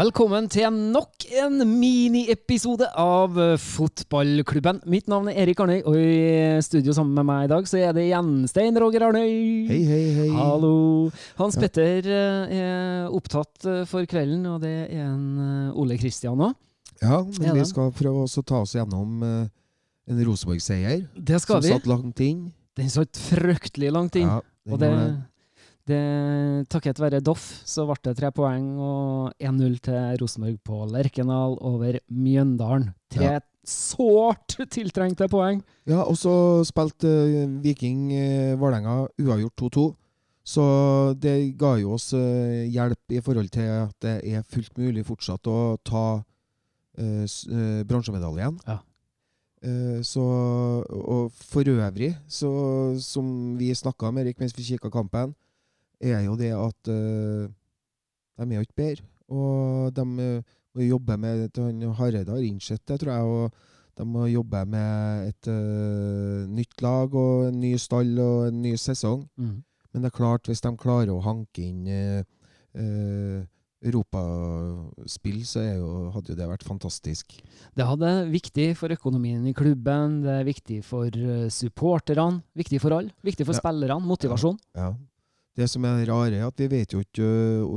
Velkommen til nok en miniepisode av eh, Fotballklubben. Mitt navn er Erik Arnøy, og i studio sammen med meg i dag så er det igjen Stein Roger Arnøy. Hei, hei, hei. Hallo. Hans Petter eh, er opptatt eh, for kvelden, og det er en Ole Kristian òg. Ja, men vi skal prøve å ta oss gjennom en Rosenborg-seier. Det skal Som vi. satt langt inn. Den satt fryktelig langt inn. Ja, Og det, gjorde det. Det takket være Doff så ble det tre poeng og 1-0 til Rosenborg på Lerkendal over Mjøndalen. Tre Ja. sårt tiltrengte poeng. Ja, og så spilte eh, Viking eh, Vålerenga uavgjort 2-2. Så det ga jo oss eh, hjelp i forhold til at det er fullt mulig fortsatt å ta uh, eh, bronsemedaljen. Ja. Så, og for øvrig, så, som vi snakka med Erik mens vi kikka kampen, er jo det at eh, de er jo ikke bedre. Og de eh, må jobbe med Hareide har innsett det, tror jeg. og de må jobbe med et uh, nytt lag og en ny stall og en ny sesong. Men det er klart, hvis de klarer å hanke inn uh, uh, europaspill, så er jo, hadde jo det vært fantastisk. Det hadde viktig for økonomien i klubben, det er viktig for supporterne, viktig for alle. Viktig for Ja. spillerne, motivasjon. Ja. Det som er rare, er at vi vet jo ikke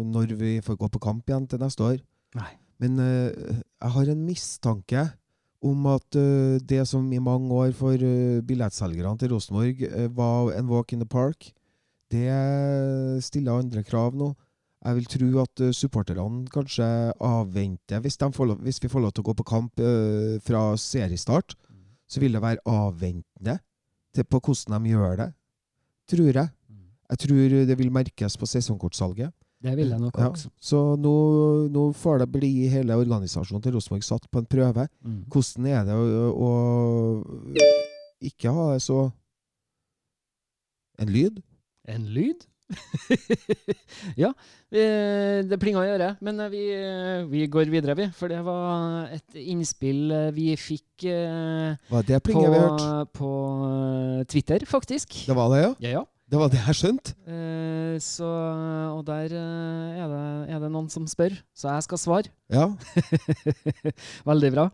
når vi får gå på kamp igjen til neste år. Nei. Men uh, jeg har en mistanke om at uh, det som i mange år for uh, billettselgerne til Rosenborg var en walk in the park, det stiller andre krav nå. Jeg vil tro at supporterne kanskje avventer Hvis, får lov, hvis vi får lov til å gå på kamp fra seriestart, så vil det være avventende til, på hvordan de gjør det. Tror jeg. Jeg tror det vil merkes på sesongkortsalget. Det vil jeg nok Ja, også. så nå, nå får det bli hele organisasjonen til Rosenborg satt på en prøve. Mm. Hvordan er det å, å ikke ha så En lyd? En lyd? ja, det plinga i øret. Men vi, vi går videre, vi. For det var et innspill vi fikk eh, på, vi på eh, Twitter, faktisk. Det var det, ja? Ja, ja. Det var det jeg skjønte? Eh, så, og der eh, er, det, er det noen som spør, så jeg skal svare. Ja. Veldig bra.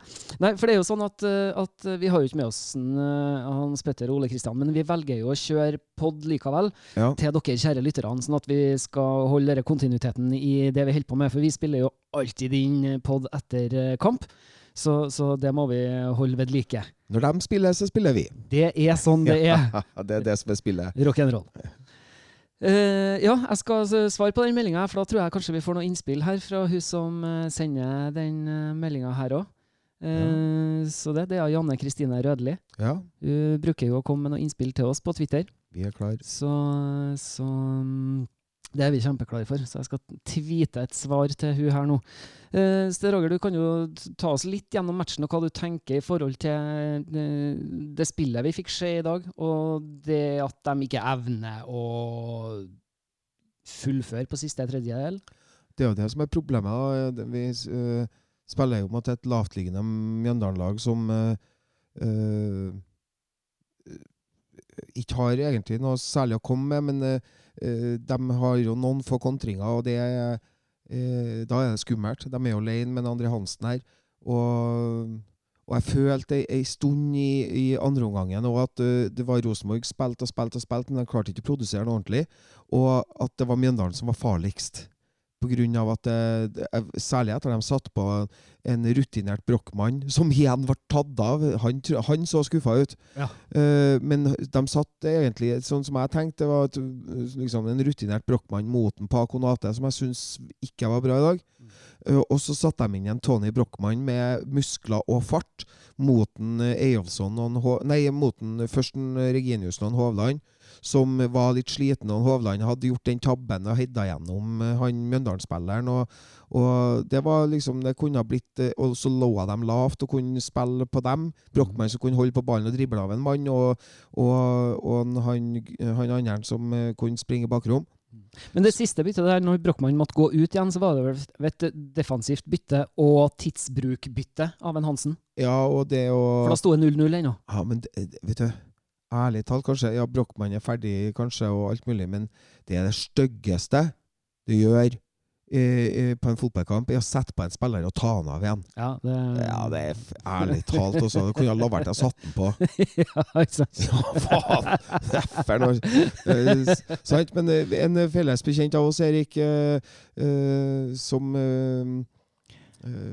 Nei, for det er jo sånn at, eh, at vi har jo ikke med oss en, eh, Hans Petter og Ole Kristian, men vi velger jo å kjøre pod likevel ja. til dere kjære lytterne, sånn at vi skal holde kontinuiteten i det vi holder på med. For vi spiller jo alltid inn pod etter eh, kamp, så, så det må vi holde ved like. Når de spiller, så spiller vi. Det er sånn det er. det er det som er spillet. Rock'n'roll. Uh, ja, jeg skal svare på den meldinga, for da tror jeg kanskje vi får noe innspill her fra hun som eh, sender den uh, meldinga her òg. Så det, det er Janne Kristine Rødli. Ja, Hun bruker jo å komme med noe innspill til oss på Twitter. vi er klar. Så, så mm, det er vi kjempeklare for. Så jeg skal tweete et svar til hun her nå. Uh, Sten Roger, du kan jo ta oss litt gjennom matchen og hva du tenker i forhold til eh, det spillet vi fikk se i dag, og det at de ikke evner å fullføre på siste tredjedel. Det er jo det som er problemet. da. Vi uh, spiller jo mot et lavtliggende Mjøndalen-lag som uh, eh, ikke har egentlig noe særlig å komme med, men eh, eh, de har jo noen få kontringer, og det eh, da er det skummelt. De er jo alene med André Hansen her. Og, og jeg følte ei stund i, i andreomgangen og at uh, det var Rosenborg spilte og spilte og spilte, men de klarte ikke å produsere noe ordentlig. Og at det var Mjøndalen som var farligst. Av at det, det, Særlig etter de satt på en rutinert Brochmann, som igjen ble tatt av. Han, han så skuffa ut. Ja. Uh, men de satt egentlig sånn som jeg tenkte, var liksom en rutinert Brochmann mot en Paco Nate, som jeg syns ikke var bra i dag. Eh, og så satte de inn en Tony Brochmann med muskler og fart mot en eh, Eyolfsson Nei, mot en, først en Reginiussen og en Hovland, som var litt sliten. Og Hovland hadde gjort den tabben og hedda gjennom eh, han Mjøndalen-spilleren. Og, og det var liksom Det kunne ha blitt eh, Og så lå de lavt og kunne spille på dem. Brochmann som kunne holde på ballen og drible av en mann, og, og, og han, han andre som eh, kunne springe bakrom. Men det siste byttet der, når Brochmann måtte gå ut igjen, så var det vel et defensivt bytte og tidsbrukbytte av en Hansen. Ja, og det å For da sto det 0-0 ennå. Ja, men det, vet du Ærlig talt, kanskje. Ja, Brochmann er ferdig, kanskje, og alt mulig, men det er det styggeste du gjør på en fotballkamp, er å sette på en spiller og ta han av igjen. Ja, det, Ja, det er ærlig talt også. Det kunne ha la vært å satt den på. ja, ikke sant? Ja, faen! Eh, Sant? Men eh, en felles bekjent av oss, Erik, eh, eh, som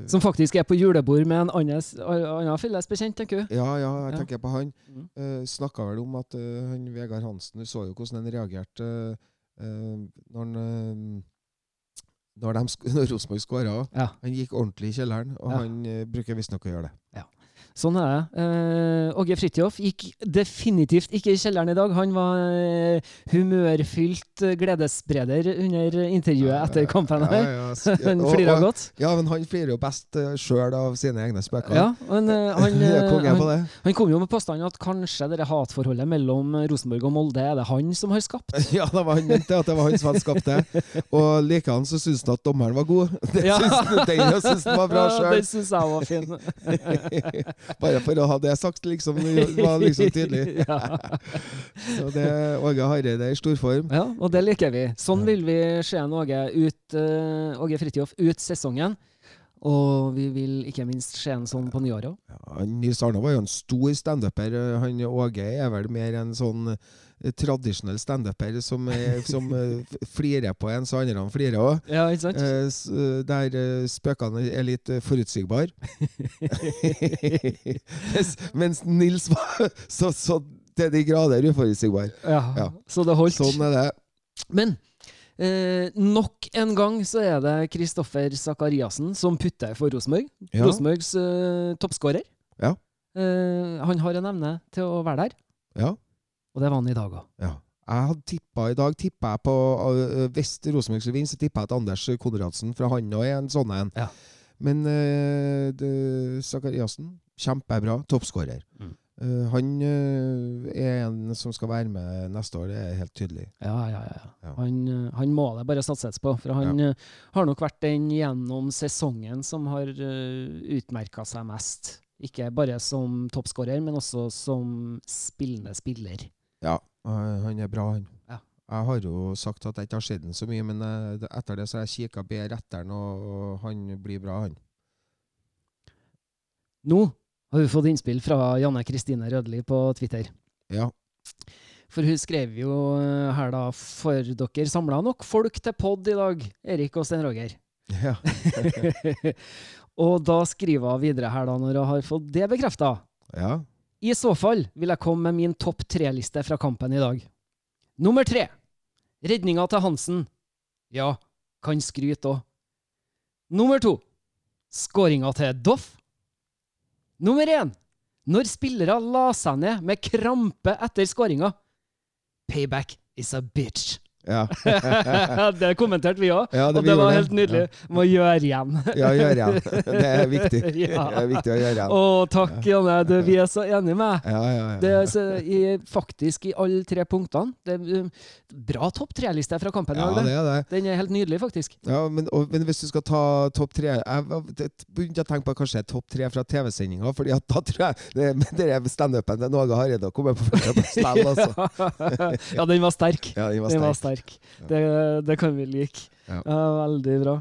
Som faktisk er på julebord med en annen, felles bekjent, tenker du? Ja, ja, jeg Ja. tenker på han. Mhm. Uh, Snakka vel om at uh, han Vegard Hansen Du så jo hvordan han reagerte uh, når han når, når Rosenborg skåra. Ja. Han gikk ordentlig i kjelleren, og Ja. han uh, bruker visstnok å gjøre det. Sånn er det. Eh, Åge Fridtjof gikk definitivt ikke i kjelleren i dag. Han var eh, humørfylt eh, gledesspreder under intervjuet etter kampen her. Ja, ja, sk- Han og- godt. Ja, men han flirer jo best uh, sjøl av sine egne spøker. Ja, men eh, han, eh, han, han kom jo med påstanden at kanskje det hatforholdet mellom Rosenborg og Molde er det han som har skapt. Ja, det var han mente at det var han som hadde skapt det. Og likedan så syns han at dommeren var god. Det Ja. syns ja. den syntes han var bra Ja, Det Den syns jeg var fin. Bare for å ha det sagt, liksom. Var liksom tydelig. Så det Åge Hareide i storform. ja, og det liker vi. Sånn vil vi se Åge ut, uh, Åge Fridtjof ut sesongen. Og vi vil ikke minst se en sånn på nyåret òg. Ja, Nils Arne var jo en stor standuper. Han Åge er vel mer en sånn tradisjonell standuper som, er- som eh, flirer på en, så andre flirer òg. Ja. Eh, eh, der eh, spøkene er litt eh, forutsigbare. mens, mens Nils var så, så til de grader uforutsigbar. Ja, Ja. Så det holdt. Sånn er det. Men eh, nok en gang så er det Kristoffer Sakariassen som putter for Rosenborg. Ja. Rosenborgs eh, toppskårer. Ja. Eh, han har en evne til å være der, Ja. Og det var han i dag òg. ja. Jeg hadde tippa i dag tippa jeg på uh, Hvis Rosenborg skulle vinne, så tippa jeg at Anders Konradsen, for han òg er en sånn en. Ja. Men uh, Sakariassen, kjempebra. Toppskårer. Mm. Uh, han uh, er en som skal være med neste år, det er helt tydelig. Ja, ja, ja. ja. Ja. Han, han må det bare satses på. For han eh, har nok vært den gjennom sesongen som har utmerka seg mest. Ikke bare som toppskårer, men også som spillende spiller. Ja, eh, han er bra, han. Ja. Jeg har jo sagt at jeg ikke har sett den så mye, men eh, etter det så har jeg kikka bedre etter ham, og, og han blir bra, han. Nå har vi fått innspill fra Janne Kristine Rødli på Twitter. Ja. For hun skrev jo eh, her da For dere samla nok folk til pod i dag, Erik og Stein Roger. ja. og da skriver hun videre her, da, når hun har fått det bekrefta. ja. I så fall vil jeg komme med min topp tre-liste fra kampen i dag. Nummer tre. Redninga til Hansen. Ja, kan skryte òg. Nummer to. Skåringa til Doff. Nummer én. Når spillere la seg ned med krampe etter skåringa. Payback is a bitch. Ja. det kommenterte vi òg, Ja, og det var helt nydelig. Må gjøre igjen. ja, gjøre igjen. Det er viktig. Ja. Det er viktig å gjøre igjen. Å, takk, Janne. Du, vi er så enige med deg. Ja, ja, ja. Det i, faktisk i alle tre punktene. Det um, bra topp tre-liste fra kampen i ja, dag. det det. er det. Den er helt nydelig, faktisk. Ja, men, og, men hvis du skal ta topp tre Jeg begynte å tenke på kanskje topp tre fra TV-sendinga, Fordi at da tror jeg det, det standupen til Åge Hareide å komme på førsteplass altså. ja, den var sterk. Ja, den var Den var sterk. Sterk. Det, det kan vi like. Ja, veldig bra.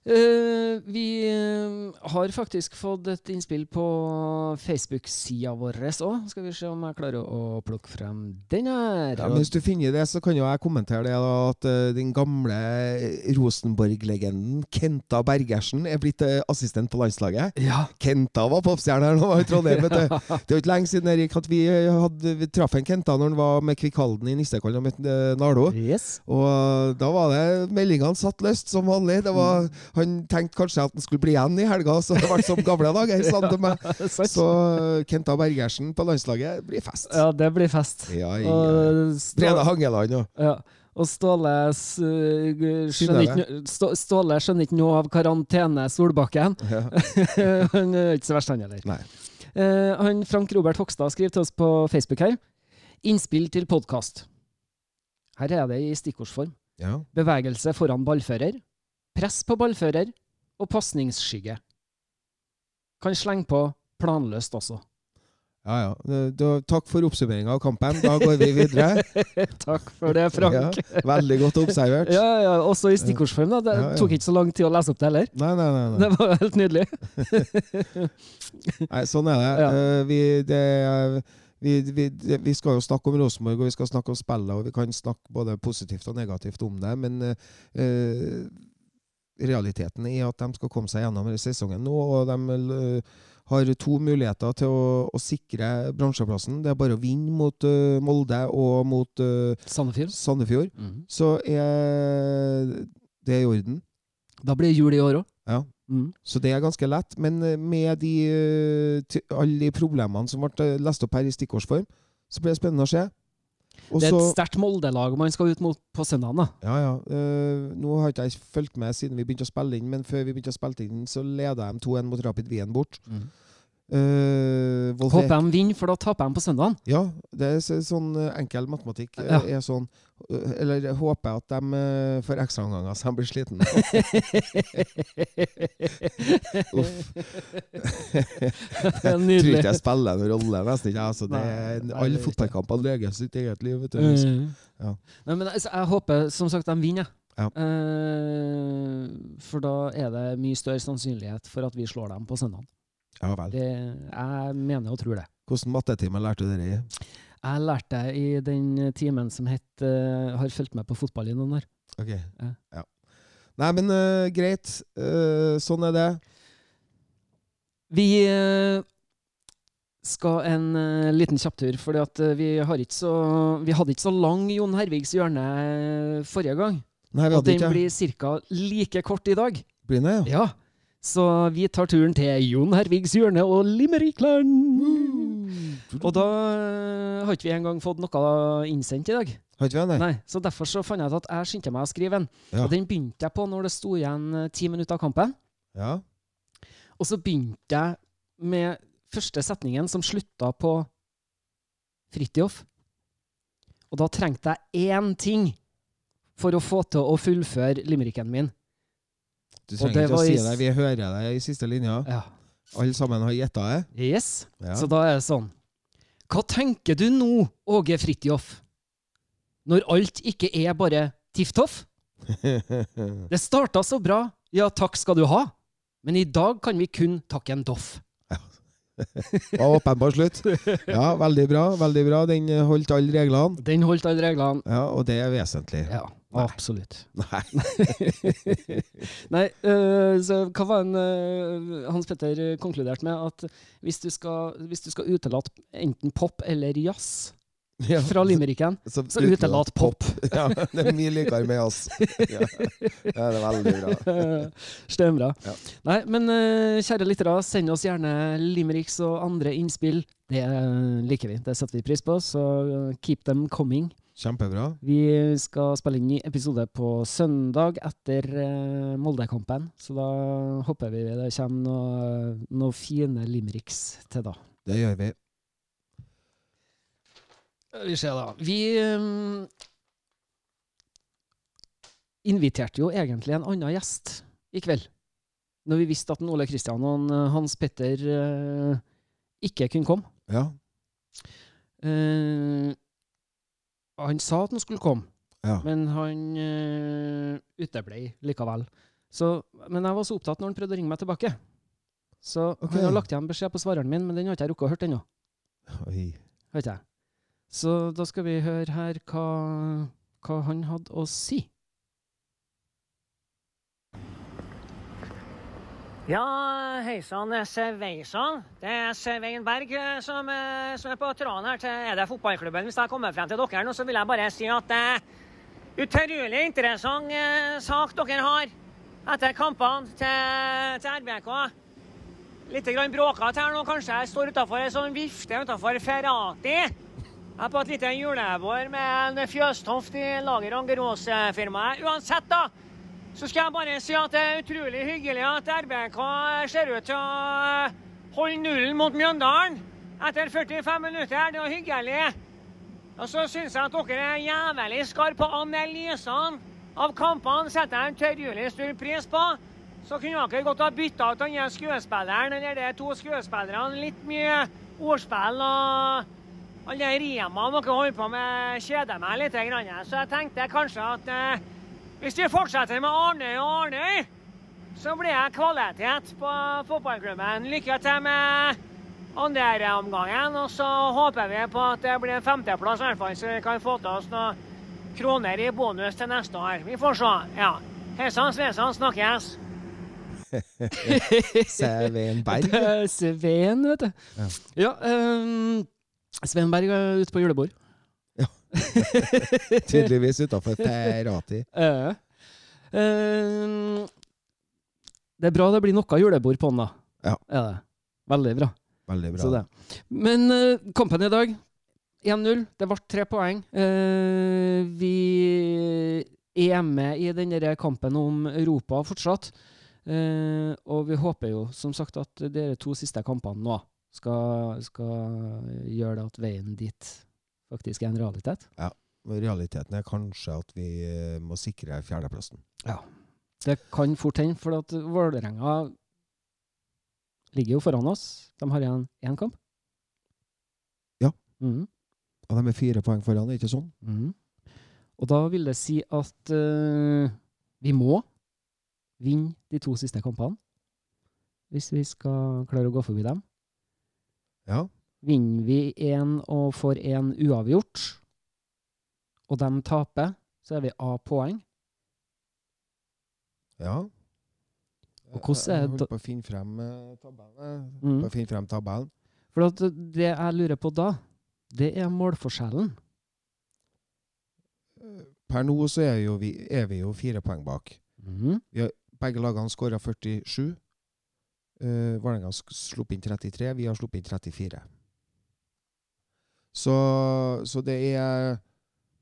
Eh, vi eh, har faktisk fått et innspill på Facebook-sida vår òg. Skal vi se om jeg klarer å plukke frem den her. Ja, men hvis du finner det, så kan jo jeg kommentere det da, at uh, den gamle Rosenborg-legenden Kenta Bergersen er blitt assistent på landslaget. ja. Kenta var popstjerne her nå i Trondheim. vet. Det er jo ikke lenge siden Erik, at vi, hadde, vi traff en Kenta når han var med Kvikkhalden i Nissekollen og møtte Nardo. Yes. Og da var det meldingene satt løst som vanlig. Det var, han tenkte kanskje at han skulle bli igjen i helga, så det ble som gamle dager. sa han til meg. Så eh, Kenta Bergersen på landslaget blir fest. Ja, det blir fest. Ja, ja. Og Brede Hangeland òg. Ja. Og Ståle skjønner ikke, Ståle skjønner ikke noe av karantene Solbakken. ja. han er ikke så verst, han heller. Nei. Eh, han Frank Robert Hogstad skriver til oss på Facebook her. Innspill til podkast. Her er det i stikkordsform. Ja. Bevegelse foran ballfører. Press på ballfører. Og pasningsskygge. Kan slenge på planløst også. Ja, ja. Da- takk for oppsummeringa av kampen. Da går vi videre. Takk for det, Frank. Ja, veldig godt observert. Ja, ja, Også i stikkordsform. da. Det Ja, tok ikke så lang tid å lese opp det heller. Nei, nei, nei. nei. Det var helt nydelig. nei sånn er det. Eh, vi, det er- vi, vi, vi skal jo snakke om Rosenborg, og vi skal snakke om spillet, og vi kan snakke både positivt og negativt om det, men eh, realiteten er at de skal komme seg gjennom sesongen nå, og de eh, har to muligheter til å, å sikre bransjeplassen. Det er bare å vinne mot uh, Molde og mot uh, Sandefjord. Sandefjord. Mhm. Så er det i orden. Da blir det jul i år òg. Ja. Mm. Så det er ganske lett. Men med de, alle de problemene som ble lest opp her i stikkordsform, så blir det spennende å se. Og Det er et sterkt Molde-lag man skal ut mot på søndag. Ja, ja. Uh, nå har ikke jeg fulgt med siden vi begynte å spille inn, men før vi begynte å spille inn, så leda de 2-1 mot Rapid Wien bort. Eh, Wolf Håper de vinner, for da taper de på søndagen. Ja, det er sånn eh, enkel matematikk. eh, Ja. Er sånn, eh, eller jeg håper at de eh, får ekstraomganger så de blir slitne. Uff. Det Jeg tror ikke jeg spiller noen rolle, nesten ikke. Altså, det er, alle er fotballkamper leger sitt eget liv. Vet du. Mm. Ja. Nei, men altså, jeg håper som sagt de vinner. Ja. Uh, for da er det mye større sannsynlighet for at vi slår dem på søndag. Ja vel. Det, jeg mener og tror det. Hvilken mattetime lærte du dere i? Jeg lærte det i den timen som het uh, Har fulgt med på fotball i noen år. Ok. Ja. Ja. Nei, men uh, greit. Uh, sånn er det. Vi skal en liten kjapptur, for vi, så- vi hadde ikke så lang Jon Hervigs hjørne forrige gang. Nei, vi Og hadde den ikke blir ca. like kort i dag. Blir det, ja? Ja. Så vi tar turen til Jon Hervigs hjørne og Limerickland. Og da eh, har ikke vi engang fått noe innsendt i dag. Har ikke vi det? Nei, Så derfor så fant jeg ut at jeg skyndte meg å skrive en. Ja. Og den begynte jeg på når det sto igjen eh, ti minutter av kampen. Ja. Og så begynte jeg med første setningen som slutta på Fridtjof. Og da trengte jeg én ting for å få til å fullføre limericken min. Du trenger ikke å var si det. Vi hører deg i siste linja. Ja. Alle sammen har gjetta det. Yes. Ja. Så da er det sånn Hva tenker du nå, Åge Fridtjof? Når alt ikke er bare tiff-toff? Det starta så bra, ja takk skal du ha. Men i dag kan vi kun takke en doff. Det Var åpenbar slutt. Ja, veldig bra. veldig bra. Den holdt alle reglene. Den holdt alle reglene. Ja, og det er vesentlig. Ja, Nei. absolutt. Nei. Nei, øh, så hva var en øh, Hans Petter konkluderte med at hvis du skal, hvis du skal utelate enten pop eller jazz Ja, fra limericken, så utelat utelat pop. Ja, det er mye likere med jazz. Ja, ja det er veldig bra. Stembra. Ja. Nei, men øh, kjære lyttere, send oss gjerne limericks og andre innspill. Det liker vi. Det setter vi pris på, så keep them coming. Kjempebra. Vi skal spille inn ny episode på søndag etter uh, Molde-kampen. Så da håper vi det kommer noen noe fine limericks til da. Det gjør vi. Vi ser da. Vi um, inviterte jo egentlig en annen gjest i kveld. Når vi visste at Ole Kristian og Hans Petter uh, ikke kunne komme. Ja. Eh, han sa at han skulle komme. ja. Men han uh, uteblei likevel. Så, men jeg var så opptatt når han prøvde å ringe meg tilbake. Så okay. han har lagt igjen beskjed på svareren min, men den har ikke jeg rukket å høre ennå. Så da skal vi høre her hva, hva han hadde å si. Ja, hei sann, sveisann. Det er Svein Berg eh, som, eh, som er på tråden her til Er det fotballklubben. Hvis jeg kommer frem til dere nå, så vil jeg bare si at det er utrolig interessant eh, sak dere har etter kampene til, til RBK. Litt grann bråkete her nå, kanskje. Jeg står utafor ei sånn vifte utafor Ferrati. Jeg er på et lite julebord med en fjøstoft i Lager Angerose-firmaet, Uansett, da så skal jeg bare si at det er utrolig hyggelig at RBK ser ut til å holde nullen mot Mjøndalen etter 45 minutter. Det var hyggelig. Og så syns jeg at dere er jævlig skarpe på analysene av kampene. setter jeg en tørrjulig stor pris på. Så kunne dere godt ha bytta ut den skuespilleren eller de to skuespillerne litt mye ordspill og alle de rimene dere holder på med, kjeder meg litt. Så jeg tenkte kanskje at eh, hvis vi fortsetter med Arne og Arnøy, så blir jeg kvalitet på fotballklubben. Lykke til med andre omgangen. Og så håper vi på at det blir en femteplass, i hvert fall, så vi kan få til oss noen kroner i bonus til neste år. Vi får se. Ja. Hei sann, snakkes. Svein Berg. Er Svein, vet du. Ja. Ja, um, Svein Berg er ute på julebord. Tydeligvis utafor Ferrati. Uh, uh, det er bra det blir noe julebord på den, da. Ja. Er det. Veldig bra. Veldig bra. Så det. Men uh, kampen i dag 1-0. Det ble tre poeng. Eh, vi er med i denne kampen om Europa fortsatt. Eh, og vi håper jo som sagt at de to siste kampene nå skal, skal gjøre det at veien dit faktisk er en realitet. Ja. Realiteten er kanskje at vi eh, må sikre fjerdeplassen. Ja. Det kan fort hende, for at Vålerenga ligger jo foran oss. De har igjen én kamp. Ja. Mm. Og de er fire poeng foran, er ikke sånn? Mm. Og da vil det si at uh, vi må vinne de to siste kampene. Hvis vi skal klare å gå forbi dem. Ja. Vinner vi én og får én uavgjort, og de taper, så er vi A-poeng. ja. Er Jeg det holder på å finne frem eh, tabellen. jeg. Mhm. På å finne frem tabellen. For det jeg lurer på da, det er målforskjellen. Per nå så er, jo vi, er vi jo fire poeng bak. Mhm. Begge lagene skåra 47. Uh, Vålerenga sluppet inn 33, vi har sluppet inn 34. Så, så det er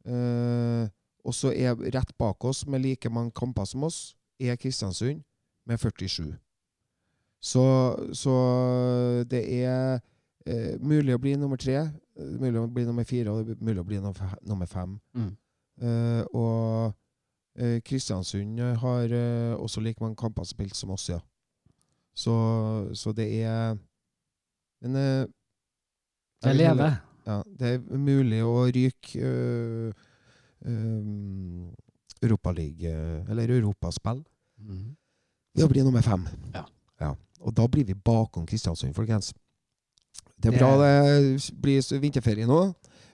eh, Og så er rett bak oss, med like mange kamper som oss, er Kristiansund med 47. Så, så det er eh, mulig å bli nummer tre, mulig å bli nummer fire og mulig å bli nummer fe- fem. Mm. Eh, og eh, Kristiansund har eh, også like mange kamper spilt som oss, ja. Så, så det er Men eh, jeg heller- lever. Ja, det er mulig å ryke uh, um, Europaliga Eller europaspill Mm. Det å bli nummer fem. Ja. Og da blir vi bakom Kristiansund, folkens. Det er bra det blir vinterferie nå.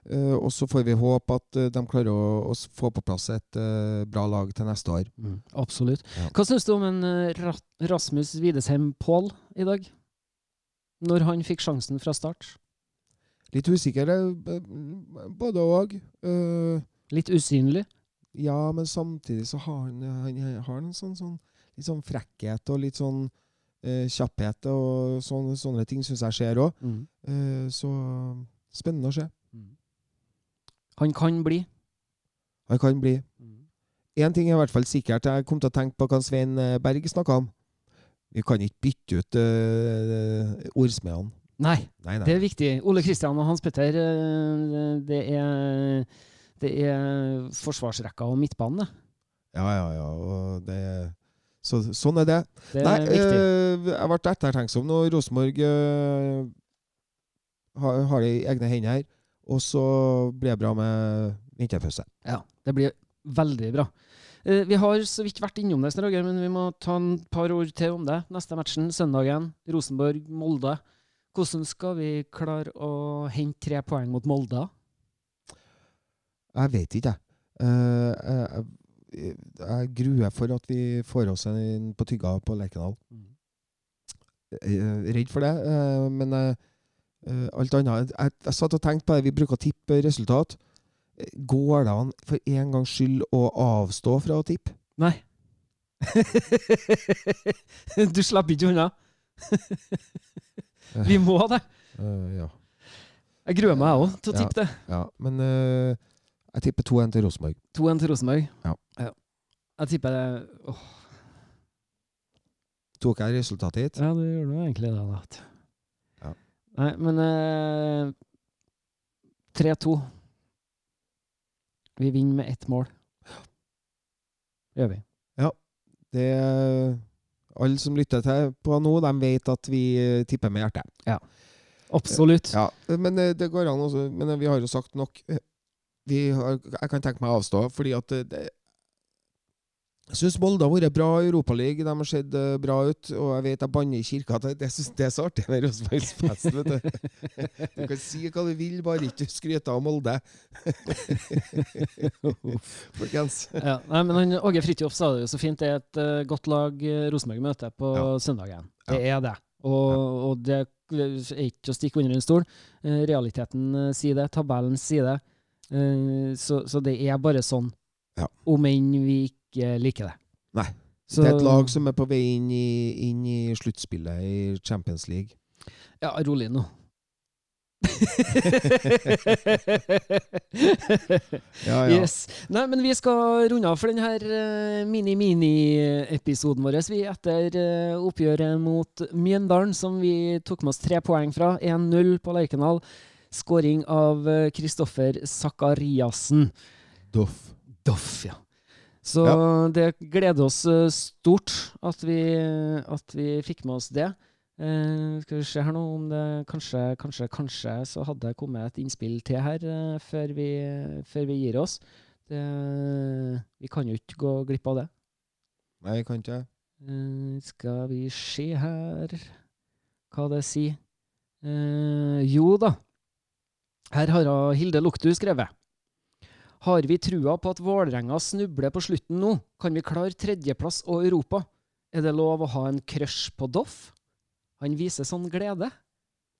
Uh, og så får vi håpe at uh, de klarer å, å få på plass et uh, bra lag til neste år. Mm, absolutt. Ja. Hva syns du om en Rasmus Widesheim Pål i dag? Når han fikk sjansen fra start? Litt usikker, eh, både òg. Litt usynlig. ja, men samtidig så har han, han har en sånn, sånn litt sånn frekkhet og litt sånn uh, kjapphet og sånne, sånne ting syns jeg skjer òg. Mm. så spennende å se. Han kan bli. Han kan bli. Én ting er i hvert fall sikkert. Jeg kom til å tenke på hva Svein eh, Berg snakka om. Vi kan ikke bytte ut uh, ordsmedene. Nei, Nei, nei. det er viktig. Ole Kristian og Hans Petter, eh, det er, det er forsvarsrekka og midtbane. Ja, ja, ja. Og det, så, sånn er det. Det er Nei, viktig. eh, jeg ble ettertenksom når Rosenborg eh, har, har det i egne hender her. Og så blir det bra med vinterpause. Ja, det blir veldig bra. Vi har så vidt vært innom det, men vi må ta en par ord til om det. Neste matchen, søndagen. Rosenborg-Molde. Hvordan skal vi klare å hente tre poeng mot Molde? Jeg vet ikke, jeg. Eh, jeg. Jeg gruer for at vi får oss en på tygga på Lerkendal. Jeg er redd for det, eh, men eh, eh, alt annet jeg, jeg satt og tenkte på det, vi bruker å tippe resultat. Eh, Går det an for en gangs skyld å avstå fra å tippe? Nei. du slapp ikke unna. vi må det. Uh, ja. Jeg gruer meg òg til å Ja. tippe det. ja. Men uh, jeg tipper 2-1 til Rosenborg. 2-1 til Rosenborg. Ja. Jeg tipper det oh. Tok jeg resultatet hit? Ja, du gjorde nå egentlig det, da. Ja. Nei, men uh, 3-2. Vi vinner med ett mål. Gjør vi. Ja. Det Alle som lytter til på nå, de vet at vi eh, tipper med hjertet. Absolutt. Ja, men eh, det går an også. Men eh, vi har jo sagt nok. Vi har, jeg kan tenke meg å avstå, fordi at det jeg syns Molde har vært bra i Europaligaen. De har sett eh, bra ut. Og jeg vet jeg banner i kirka. Det, syns det er så artig med Rosenborgsfesten. vet Du Du kan si hva du vil, bare ikke skryte av Molde. Folkens. Ja, nei, men han, Åge Fridtjof sa det jo så fint. Det er et eh, godt lag eh, Rosenborg møter på Ja. søndagen. Det er det. Og, og det er ikke å stikke under en stol. Realiteten sier det. Tabellen sier det. Så, så det er bare sånn. Ja. Om enn vi ikke liker det. Nei. Så, Det er et lag som er på vei inn i, inn i sluttspillet i Champions League. Ja, rolig nå. Ja, ja. Yes. Nei, men vi skal runde av for denne mini-mini-episoden vår. Vi etter eh, oppgjøret mot Mjøndalen, som vi tok med oss tre poeng fra. 1-0 på Lerkendal. Skåring av eh, Kristoffer Sakariassen. Doff. Doff, ja. Så Ja. det gleder oss eh, stort at vi, at vi fikk med oss det. Eh, skal vi se her nå om det kanskje, kanskje, kanskje så hadde det kommet et innspill til her eh, før, vi, før vi gir oss. Det, vi kan jo ikke gå glipp av det. Nei, kan ikke. Eh, skal vi se her hva det sier. Eh, jo da. Her har Hilde Luktu skrevet. Har vi trua på at Vålerenga snubler på slutten nå? Kan vi klare tredjeplass og Europa? Er det lov å ha en crush på Doff? Han viser sånn glede.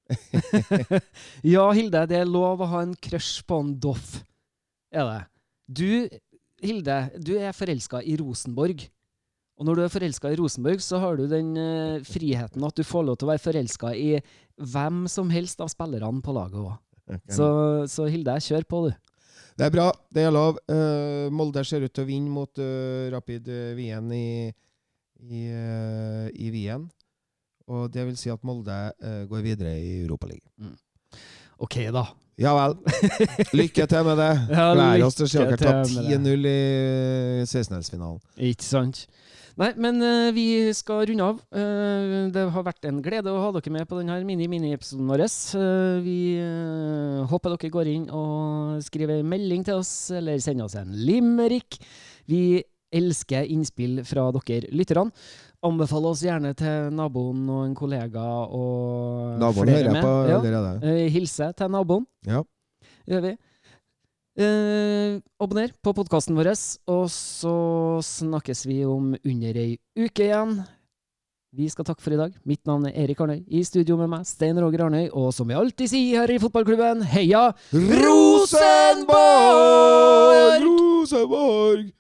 ja, Hilde, det er lov å ha en crush på en Doff. Er det. Du, Hilde, du er forelska i Rosenborg. Og når du er forelska i Rosenborg, så har du den uh, friheten at du får lov til å være forelska i hvem som helst av spillerne på laget òg. Så, så Hilde, kjør på, du. Det er bra. Det er lov. Uh, Molde ser ut til å vinne mot uh, Rapid eh, Wien i, i, uh, i Wien. Og det vil si at Molde eh, går videre i Europaligaen. OK, da. Ja vel. Lykke til med det. Ja, Gleder oss til ta 10-0 i 16-delsfinalen. Ikke sant? Nei, men uh, vi skal runde av. Uh, det har vært en glede å ha dere med på denne mini-mini-episoden vår. Uh, vi håper dere går inn og skriver en melding til oss, eller sender oss en limerick. Vi elsker innspill fra dere lytterne. Anbefale oss gjerne til naboen og en kollega og Naboen flere hører jeg med. på Ja. allerede. Eh, hilse til naboen. Ja. gjør vi. Eh, abonner på podkasten vår, og så snakkes vi om under ei uke igjen. Vi skal takke for i dag. Mitt navn er Erik Arnøy. I studio med meg, Stein Roger Arnøy. Og som vi alltid sier her i fotballklubben, heia Rosenborg! Rosenborg!